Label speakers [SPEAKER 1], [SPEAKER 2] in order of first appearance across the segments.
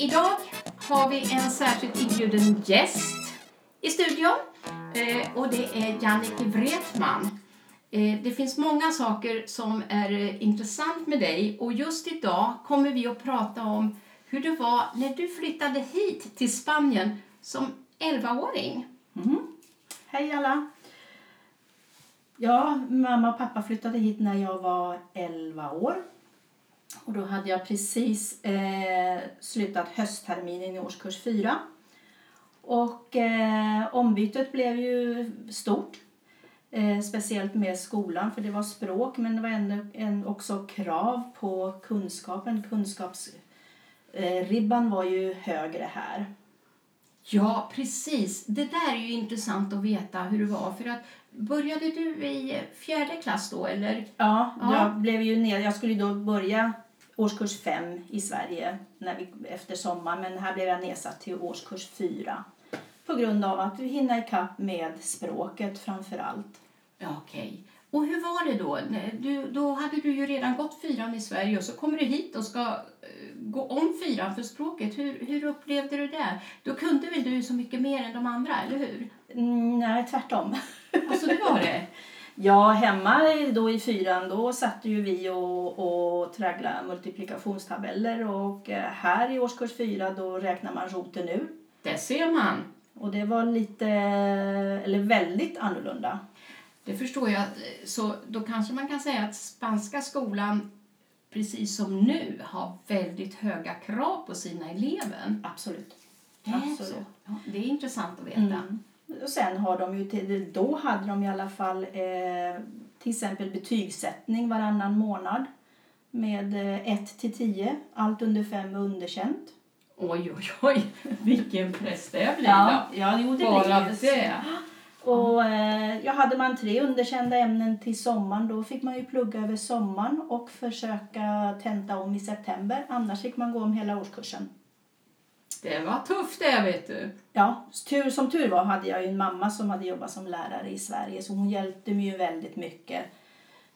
[SPEAKER 1] Idag har vi en särskilt inbjuden gäst i studion eh, och det är Jannike Wretman. Eh, det finns många saker som är eh, intressant med dig och just idag kommer vi att prata om hur det var när du flyttade hit till Spanien som 11-åring.
[SPEAKER 2] Mm. Mm-hmm. Hej alla! Ja, mamma och pappa flyttade hit när jag var 11 år. Och då hade jag precis eh, slutat höstterminen i årskurs 4. Och eh, ombytet blev ju stort. Eh, speciellt med skolan, för det var språk men det var en, en, också krav på kunskapen. Kunskapsribban var ju högre här.
[SPEAKER 1] Ja, precis. Det där är ju intressant att veta hur det var. För att Började du i fjärde klass då? Eller?
[SPEAKER 2] Ja, ja. Jag, blev ju ner, jag skulle då börja årskurs fem i Sverige när vi, efter sommaren men här blev jag nedsatt till årskurs fyra på grund av att vi hinner ikapp med språket framför allt.
[SPEAKER 1] Okej. Okay. Och hur var det då? Du, då hade du ju redan gått fyran i Sverige och så kommer du hit och ska eh, gå om fyran för språket. Hur, hur upplevde du det? Då kunde väl du så mycket mer än de andra, eller hur?
[SPEAKER 2] Mm, nej, tvärtom.
[SPEAKER 1] Alltså det var det?
[SPEAKER 2] Ja, hemma då i fyran då satt ju vi och, och tragglade multiplikationstabeller och eh, här i årskurs fyra då räknar man roten ur.
[SPEAKER 1] Det ser man.
[SPEAKER 2] Och det var lite, eller väldigt annorlunda.
[SPEAKER 1] Det förstår jag. Så då kanske man kan säga att spanska skolan precis som nu har väldigt höga krav på sina elever.
[SPEAKER 2] Absolut.
[SPEAKER 1] Det är, Absolut. Ja, det är intressant att veta. Mm.
[SPEAKER 2] Och sen har de ju, då hade de i alla fall eh, till exempel betygssättning varannan månad med 1 eh, till 10. Allt under 5 är underkänt.
[SPEAKER 1] Oj, oj, oj, vilken press det blir
[SPEAKER 2] ja, Ja, jo, det
[SPEAKER 1] Bara blir det.
[SPEAKER 2] Och eh, ja, hade man tre underkända ämnen till sommaren då fick man ju plugga över sommaren och försöka tenta om i september. Annars fick man gå om hela årskursen.
[SPEAKER 1] Det var tufft det vet du.
[SPEAKER 2] Ja, tur, som tur var hade jag en mamma som hade jobbat som lärare i Sverige så hon hjälpte mig ju väldigt mycket.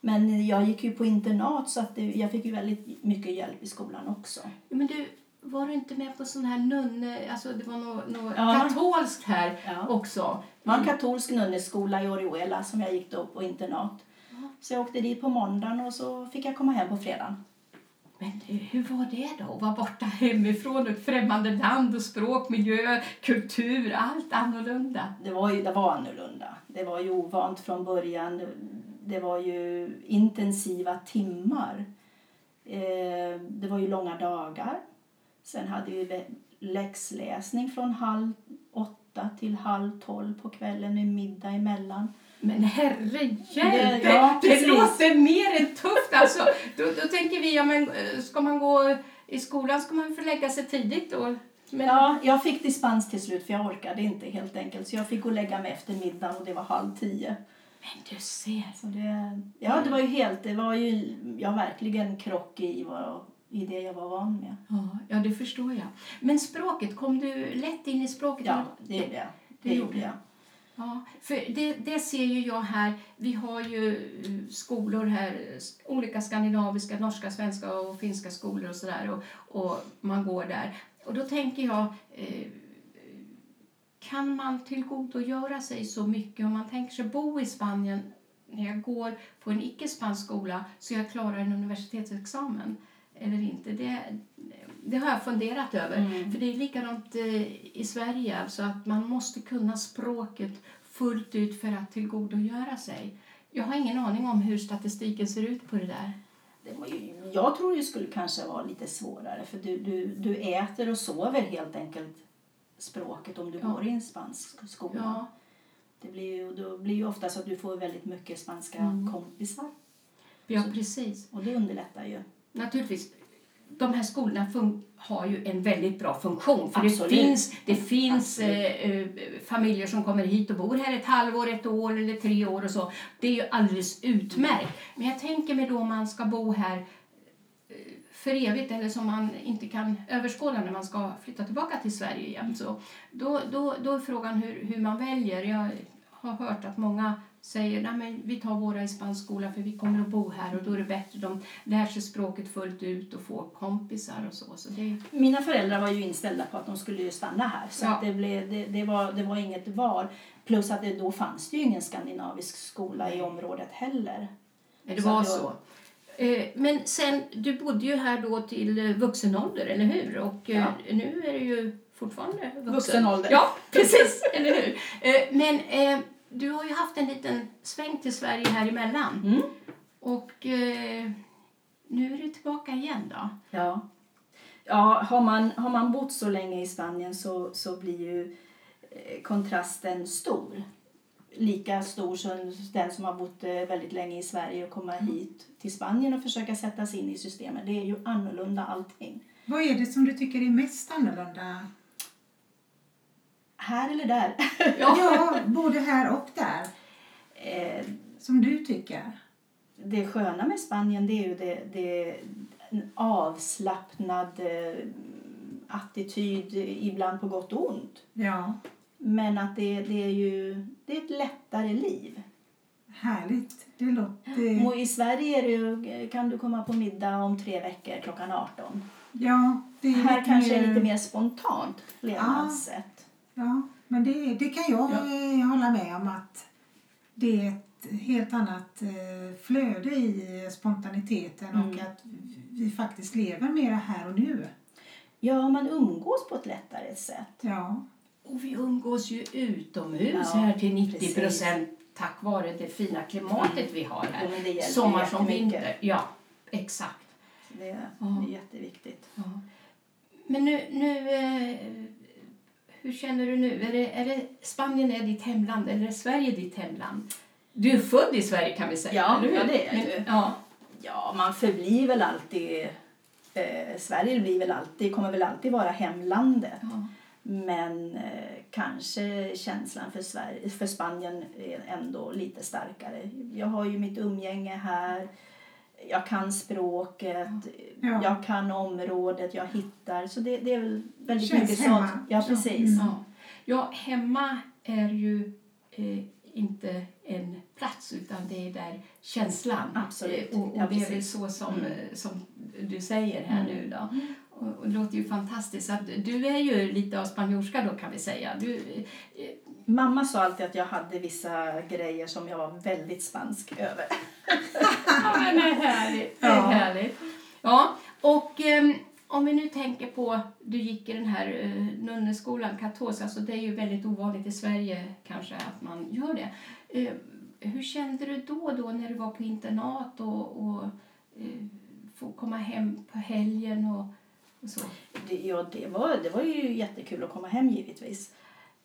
[SPEAKER 2] Men jag gick ju på internat så att det, jag fick ju väldigt mycket hjälp i skolan också.
[SPEAKER 1] Men du, var du inte med på sån här nunne, alltså det var något, något ja. katolskt här ja. också?
[SPEAKER 2] Det var en katolsk nunneskola i Orihuela som jag gick då på internat. Ja. Så jag åkte dit på måndagen och så fick jag komma hem på fredagen.
[SPEAKER 1] Men hur var det då att vara borta hemifrån, ett främmande land och språk, miljö, kultur, allt annorlunda?
[SPEAKER 2] Det var ju det var annorlunda. Det var ju ovant från början. Det var ju intensiva timmar. Eh, det var ju långa dagar. Sen hade vi läxläsning från halv åtta till halv tolv på kvällen med middag emellan.
[SPEAKER 1] Men herrehjälp, ja, det, det låter mer än tufft. Alltså, då, då tänker vi, ja, men, eh, ska man gå i skolan ska man förlägga sig tidigt då?
[SPEAKER 2] Men... Ja, jag fick dispens till slut för jag orkade inte helt enkelt. Så jag fick gå och lägga mig efter middagen och det var halv tio.
[SPEAKER 1] Men du ser.
[SPEAKER 2] Så det, ja, det var ju helt, det var ju ja, verkligen krock i, vad, i det jag var van med.
[SPEAKER 1] Ja, ja, det förstår jag. Men språket, kom du lätt in i språket?
[SPEAKER 2] Ja, det gjorde jag. Det, det gjorde jag.
[SPEAKER 1] Ja, för det, det ser ju jag här. Vi har ju eh, skolor här, olika skandinaviska, norska, svenska och finska skolor och sådär och, och man går där. Och då tänker jag, eh, kan man tillgodogöra sig så mycket om man tänker sig bo i Spanien när jag går på en icke-spansk skola så jag klarar en universitetsexamen eller inte? Det, det har jag funderat över. Mm. För det är likadant eh, i Sverige, alltså att man måste kunna språket fullt ut för att tillgodogöra sig. Jag har ingen aning om hur statistiken ser ut på det där.
[SPEAKER 2] jag tror det skulle kanske vara lite svårare för du, du, du äter och sover helt enkelt språket om du ja. går i en spansk skola. Ja. Det blir ju, då blir ju ofta så att du får väldigt mycket spanska mm. kompisar.
[SPEAKER 1] Ja, så, precis.
[SPEAKER 2] Och det underlättar ju.
[SPEAKER 1] Naturligtvis de här skolorna har ju en väldigt bra funktion. För det finns, det finns eh, eh, familjer som kommer hit och bor här ett halvår, ett år eller tre år och så. Det är ju alldeles utmärkt. Men jag tänker mig då om man ska bo här eh, för evigt eller som man inte kan överskåda när man ska flytta tillbaka till Sverige igen. Så då, då, då är frågan hur, hur man väljer. Jag har hört att många säger att vi tar våra i spansk skola för vi kommer att bo här och då är det bättre. De lär sig språket fullt ut och får kompisar och så. så det...
[SPEAKER 2] Mina föräldrar var ju inställda på att de skulle stanna här så ja. det, blev, det, det, var, det var inget val. Plus att det, då fanns det ju ingen skandinavisk skola i området heller.
[SPEAKER 1] Nej, det så var så. Eh, men sen, du bodde ju här då till eh, vuxen ålder, eller hur? Och eh, ja. nu är du ju fortfarande vuxen.
[SPEAKER 2] Vuxen ålder.
[SPEAKER 1] Ja, precis, eller hur? Men du har ju haft en liten sväng till Sverige här emellan. Mm. Och eh, nu är du tillbaka igen då.
[SPEAKER 2] Ja. Ja, har man, har man bott så länge i Spanien så, så blir ju eh, kontrasten stor. Lika stor som den som har bott eh, väldigt länge i Sverige och komma mm. hit till Spanien och försöka sätta sig in i systemet. Det är ju annorlunda allting.
[SPEAKER 3] Vad är det som du tycker är mest annorlunda
[SPEAKER 2] här eller där?
[SPEAKER 3] ja, ja både här och där. Eh, som du tycker?
[SPEAKER 2] Det sköna med Spanien det är ju det, det en avslappnad eh, attityd, ibland på gott och ont.
[SPEAKER 3] Ja.
[SPEAKER 2] Men att det, det är ju det är ett lättare liv.
[SPEAKER 3] Härligt. Det låter...
[SPEAKER 2] Och I Sverige är det, kan du komma på middag om tre veckor klockan 18.
[SPEAKER 3] Ja,
[SPEAKER 2] det är Här kanske mer... är lite mer spontant levnadssätt.
[SPEAKER 3] Ja, men det, det kan jag ja. hålla med om att det är ett helt annat eh, flöde i spontaniteten mm. och att vi faktiskt lever mera här och nu.
[SPEAKER 2] Ja, man umgås på ett lättare sätt.
[SPEAKER 3] Ja.
[SPEAKER 1] Och vi umgås ju utomhus ja, här till 90 procent tack vare det fina klimatet vi har här. Ja, Sommar som vinter. Ja, exakt.
[SPEAKER 2] Det är, ja. det är jätteviktigt. Ja.
[SPEAKER 1] Men nu, nu eh, hur känner du nu? Är det, är det Spanien är ditt hemland eller är Sverige ditt hemland? Du är född i Sverige kan vi säga,
[SPEAKER 2] Ja, ja det är jag ja. ja, man förblir väl alltid... Eh, Sverige blir väl alltid, kommer väl alltid vara hemlandet. Ja. Men eh, kanske känslan för, Sverige, för Spanien är ändå lite starkare. Jag har ju mitt umgänge här jag kan språket, ja. jag kan området, jag hittar. Så det, det är väl väldigt Känns mycket hemma. sånt. Ja, precis.
[SPEAKER 1] Mm. Ja. ja, hemma är ju eh, inte en plats utan det är där känslan.
[SPEAKER 2] Absolut.
[SPEAKER 1] Eh, och, och
[SPEAKER 2] ja,
[SPEAKER 1] det är väl så som, mm. som du säger här mm. nu då. Mm. Och, och, det låter ju fantastiskt. Så att du är ju lite av spanjorska då kan vi säga. Du,
[SPEAKER 2] eh, Mamma sa alltid att jag hade vissa grejer som jag var väldigt spansk över.
[SPEAKER 1] ja, men det är härligt. Det är ja. härligt. Ja, och um, om vi nu tänker på, du gick i den här uh, nunneskolan, katos, alltså det är ju väldigt ovanligt i Sverige kanske att man gör det. Uh, hur kände du då, då när du var på internat och, och uh, få komma hem på helgen och, och så?
[SPEAKER 2] Det, ja, det var, det var ju jättekul att komma hem givetvis.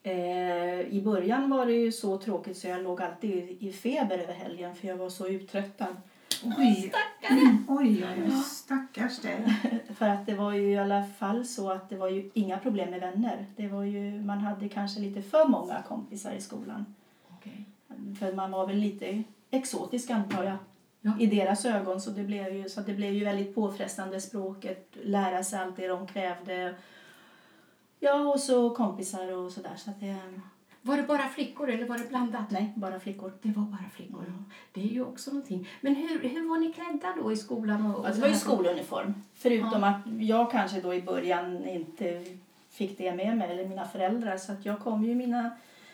[SPEAKER 2] Eh, I början var det ju så tråkigt så jag låg alltid i feber över helgen för jag var så uttröttad.
[SPEAKER 3] Oj, mm. oj, oj, stackars dig.
[SPEAKER 2] för att det var ju i alla fall så att det var ju inga problem med vänner. Det var ju, man hade kanske lite för många kompisar i skolan.
[SPEAKER 1] Okay.
[SPEAKER 2] För man var väl lite exotisk antar jag. Ja. i deras ögon. Så det blev ju, så det blev ju väldigt påfrestande språket, lära sig allt det de krävde Ja, och så kompisar och sådär. Så att det...
[SPEAKER 1] Var det bara flickor eller var det blandat?
[SPEAKER 2] Nej, bara flickor.
[SPEAKER 1] Det var bara flickor. Mm. Det är ju också någonting. Men hur, hur var ni klädda då i skolan? Och,
[SPEAKER 2] och ja, det var ju skoluniform. Förutom ja. att jag kanske då i början inte fick det med mig, eller mina föräldrar. Så att jag kom ju mina,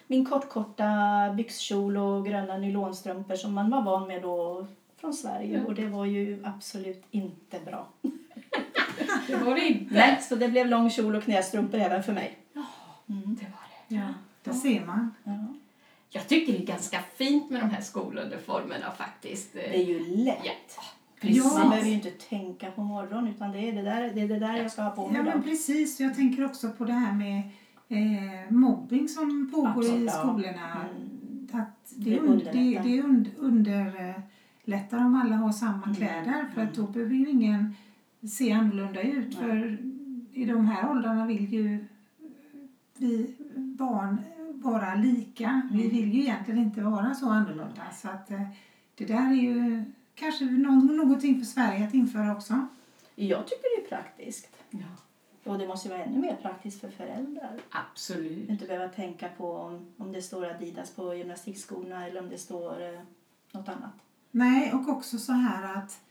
[SPEAKER 2] min kortkorta byxkjol och gröna nylonstrumpor som man var van med då från Sverige. Mm. Och det var ju absolut inte bra.
[SPEAKER 1] Det var det inte.
[SPEAKER 2] Nej, så det blev lång kjol och knästrumpor även för mig.
[SPEAKER 1] Ja, mm. det var det.
[SPEAKER 3] Ja, det ser man.
[SPEAKER 2] Ja.
[SPEAKER 1] Jag tycker det är ganska fint med de här skoluniformerna faktiskt.
[SPEAKER 2] Det är ju lätt. Ja. Precis. Man behöver ju inte tänka på morgonen utan det är det där, det är det där jag ska ha på mig.
[SPEAKER 3] Ja, men precis. Jag tänker också på det här med eh, mobbing som pågår Absolut, i skolorna. Mm. Att det, det, under, det, det under, underlättar om alla har samma mm. kläder för att då behöver ju ingen se annorlunda ut. Nej. För i de här åldrarna vill ju vi barn vara lika. Mm. Vi vill ju egentligen inte vara så annorlunda. Så att eh, det där är ju kanske någonting för Sverige att införa också.
[SPEAKER 2] Jag tycker det är praktiskt.
[SPEAKER 1] Ja.
[SPEAKER 2] Och det måste vara ännu mer praktiskt för föräldrar.
[SPEAKER 1] Absolut.
[SPEAKER 2] Inte behöva tänka på om, om det står Adidas på gymnastikskorna eller om det står eh, något annat.
[SPEAKER 3] Nej, och också så här att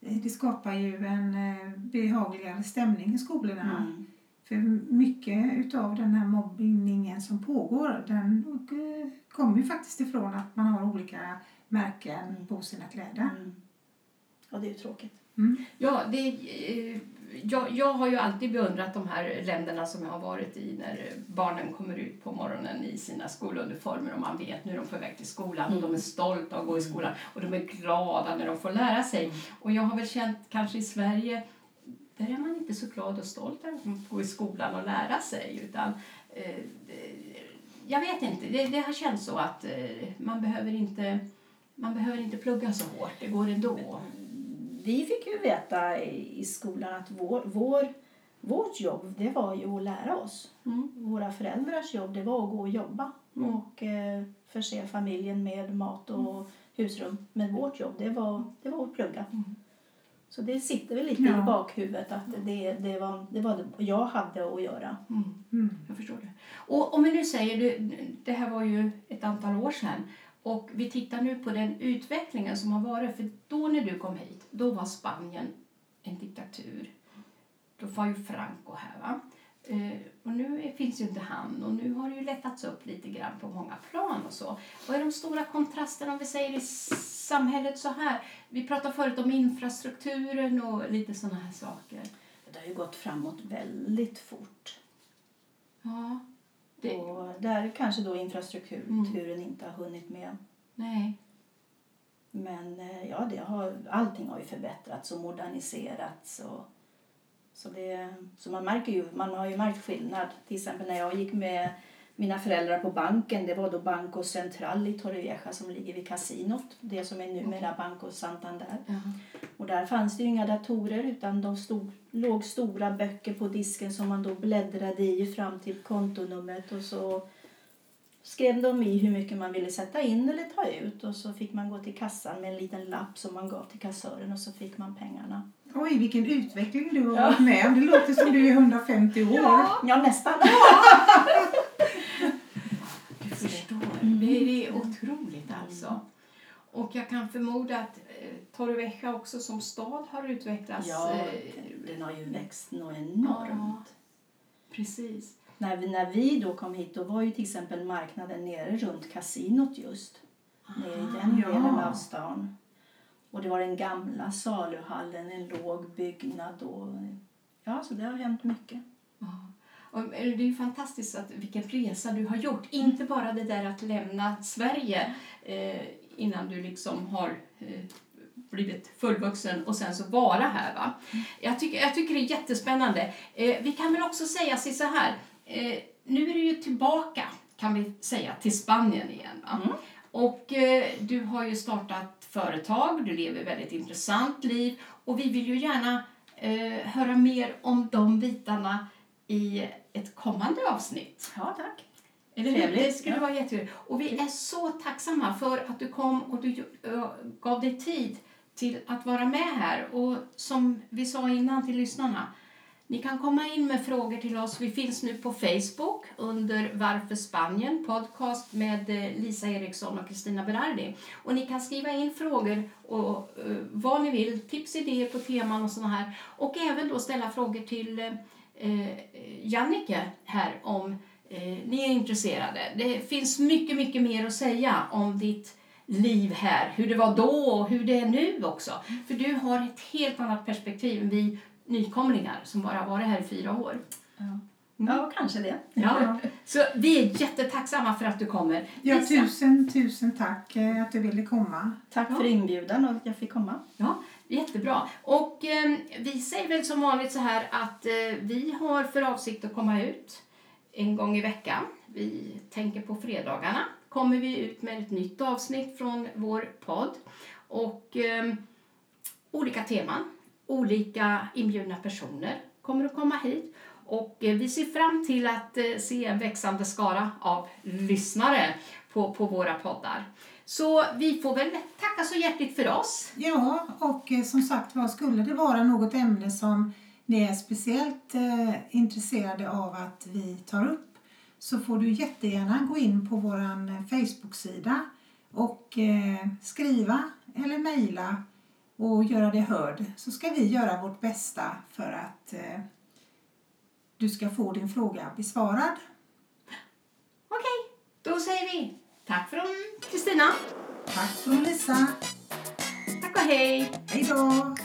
[SPEAKER 3] eh, det skapar ju en eh, behagligare stämning i skolorna.
[SPEAKER 2] Mm.
[SPEAKER 3] För mycket av den här mobbningen som pågår den kommer ju faktiskt ifrån att man har olika märken
[SPEAKER 2] Mm.
[SPEAKER 3] på sina kläder.
[SPEAKER 2] Mm. Och det är ju tråkigt.
[SPEAKER 3] Mm.
[SPEAKER 1] Ja, det, eh, jag, jag har ju alltid beundrat de här länderna som jag har varit i när barnen kommer ut på morgonen i sina skoluniformer och man vet nu är de på väg till skolan och de är stolta att gå i skolan och de är glada när de får lära sig. Och jag har väl känt kanske i Sverige där är man inte så glad och stolt när de får gå i skolan och lära sig utan eh, eh, jag vet inte, det, det har känts så att eh, man behöver inte man behöver inte plugga så hårt, det går ändå.
[SPEAKER 2] Vi fick ju veta i i skolan att vår, vår, vårt jobb det var ju att lära oss.
[SPEAKER 1] Mm.
[SPEAKER 2] Våra föräldrars jobb det var att gå och jobba
[SPEAKER 1] Mm.
[SPEAKER 2] och eh, förse familjen med mat och husrum. Men vårt jobb det var, det var att plugga. Så det sitter väl lite
[SPEAKER 3] Ja.
[SPEAKER 2] i bakhuvudet att det, det, var, det var det jag hade att göra.
[SPEAKER 1] Mm.
[SPEAKER 3] Mm.
[SPEAKER 1] Jag förstår det. Och om vi nu säger, det, det här var ju ett antal år sedan och vi tittar nu på den utvecklingen som har varit. För då när du kom hit, då var Spanien en diktatur. Då var ju Franco här va. Eh, och nu finns ju inte han och nu har det ju lättats upp lite grann på många plan och så. Vad är de stora kontrasterna om vi säger i samhället så här? Vi pratade förut om infrastrukturen och lite sådana här saker.
[SPEAKER 2] Det har ju gått framåt väldigt fort.
[SPEAKER 1] Ja, det,
[SPEAKER 2] Och där kanske då infrastrukturen inte har hunnit med.
[SPEAKER 1] nej.
[SPEAKER 2] Men eh, ja, det har, allting har ju förbättrats och moderniserats. Och, så, det, så man märker ju, man har ju märkt skillnad. Till exempel när jag gick med mina föräldrar på banken, det var då Banco Central i Torrevieja som ligger vid kasinot. Det som är numera Banco Santander.
[SPEAKER 1] Ja.
[SPEAKER 2] Och där fanns det inga datorer utan de stod, låg stora böcker på disken som man då bläddrade i fram till kontonumret och så skrev de i hur mycket man ville sätta in eller ta ut och så fick man gå till kassan med en liten lapp som man gav till kassören och så fick man pengarna.
[SPEAKER 3] Oj, vilken utveckling du har
[SPEAKER 2] Ja.
[SPEAKER 3] varit med om. Det låter som du är 150 år.
[SPEAKER 2] Ja, nästan.
[SPEAKER 1] Du förstår. Det, det är otroligt alltså. Och jag kan förmoda att eh, Torrevieja också som stad har utvecklats.
[SPEAKER 2] Ja,
[SPEAKER 1] eh,
[SPEAKER 2] den har ju växt något enormt.
[SPEAKER 1] precis.
[SPEAKER 2] När, vi, när vi då kom hit då var ju till exempel marknaden nere runt kasinot just. Nere i den
[SPEAKER 3] Ja.
[SPEAKER 2] delen av stan. Och det var den gamla saluhallen, en låg byggnad. Och, ja, så det har hänt mycket.
[SPEAKER 1] Och det är ju fantastiskt att vilken resa du har gjort. Inte bara det där att lämna Sverige eh, innan du liksom har eh, blivit fullvuxen och sen så vara här. Va? Jag, tycker, jag tycker det är jättespännande. Eh, vi kan väl också säga så här. Eh, nu är du ju tillbaka kan vi säga till Spanien igen. Va?
[SPEAKER 2] Mm.
[SPEAKER 1] Och eh, du har ju startat företag, du lever ett väldigt intressant liv och vi vill ju gärna eh, höra mer om de bitarna i ett kommande avsnitt.
[SPEAKER 2] Ja, tack.
[SPEAKER 1] Eller hur? Det skulle
[SPEAKER 2] ja.
[SPEAKER 1] vara jättekul. Och vi är så tacksamma för att du kom och du eh, gav dig tid till att vara med här. Och som vi sa innan till lyssnarna, ni kan komma in med frågor till oss. Vi finns nu på Facebook under Varför Spanien podcast med eh, Lisa Eriksson och Kristina Berardi. Och ni kan skriva in frågor och eh, vad ni vill, tips, idéer på teman och sådana här. Och även då ställa frågor till eh, eh, Jannike här om eh, ni är intresserade. Det finns mycket, mycket mer att säga om ditt liv här. Hur det var då och hur det är nu också. För du har ett helt annat perspektiv än vi nykomlingar som bara varit här i fyra år.
[SPEAKER 2] Ja,
[SPEAKER 1] Mm.
[SPEAKER 2] ja kanske det.
[SPEAKER 1] Ja. Så vi är jättetacksamma för att du kommer.
[SPEAKER 3] Ja, tusen, tusen tack eh, att du ville komma.
[SPEAKER 2] Tack
[SPEAKER 1] Ja.
[SPEAKER 2] för inbjudan och att jag fick komma.
[SPEAKER 1] Ja, jättebra. Och eh, vi säger väl som vanligt så här att eh, vi har för avsikt att komma ut en gång i veckan. Vi tänker på fredagarna kommer vi ut med ett nytt avsnitt från vår podd. Och eh, olika teman, olika inbjudna personer kommer att komma hit. Och eh, vi ser fram till att eh, se en växande skara av lyssnare på, på våra poddar. Så vi får väl tacka så hjärtligt för oss.
[SPEAKER 3] Ja, och eh, som sagt var, skulle det vara något ämne som ni är speciellt eh, intresserade av att vi tar upp så får du jättegärna gå in på vår Facebook-sida och eh, skriva eller mejla och göra det hörd så ska vi göra vårt bästa för att eh, du ska få din fråga besvarad.
[SPEAKER 1] Okej, då säger vi tack från Kristina.
[SPEAKER 3] Tack från Lisa.
[SPEAKER 1] Tack och hej.
[SPEAKER 3] Hej då.